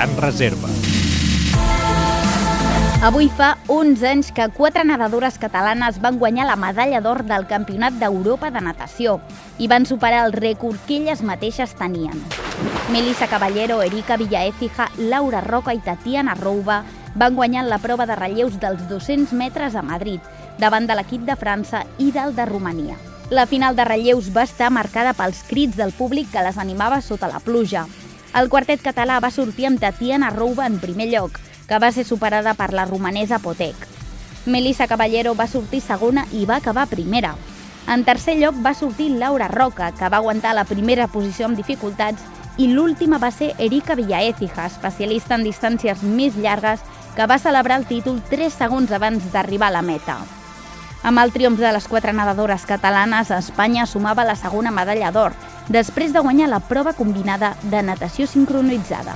Gran Reserva. Avui fa 11 anys que quatre nedadores catalanes van guanyar la medalla d'or del Campionat d'Europa de Natació i van superar el rècord que elles mateixes tenien. Melissa Caballero, Erika Villaécija, Laura Roca i Tatiana Rouba van guanyar la prova de relleus dels 200 metres a Madrid, davant de l'equip de França i del de Romania. La final de relleus va estar marcada pels crits del públic que les animava sota la pluja. El quartet català va sortir amb Tatiana Rouba en primer lloc, que va ser superada per la romanesa Potec. Melissa Caballero va sortir segona i va acabar primera. En tercer lloc va sortir Laura Roca, que va aguantar la primera posició amb dificultats, i l'última va ser Erika Villaécija, especialista en distàncies més llargues, que va celebrar el títol 3 segons abans d'arribar a la meta. Amb el triomf de les quatre nedadores catalanes, Espanya sumava la segona medalla d'or, després de guanyar la prova combinada de natació sincronitzada.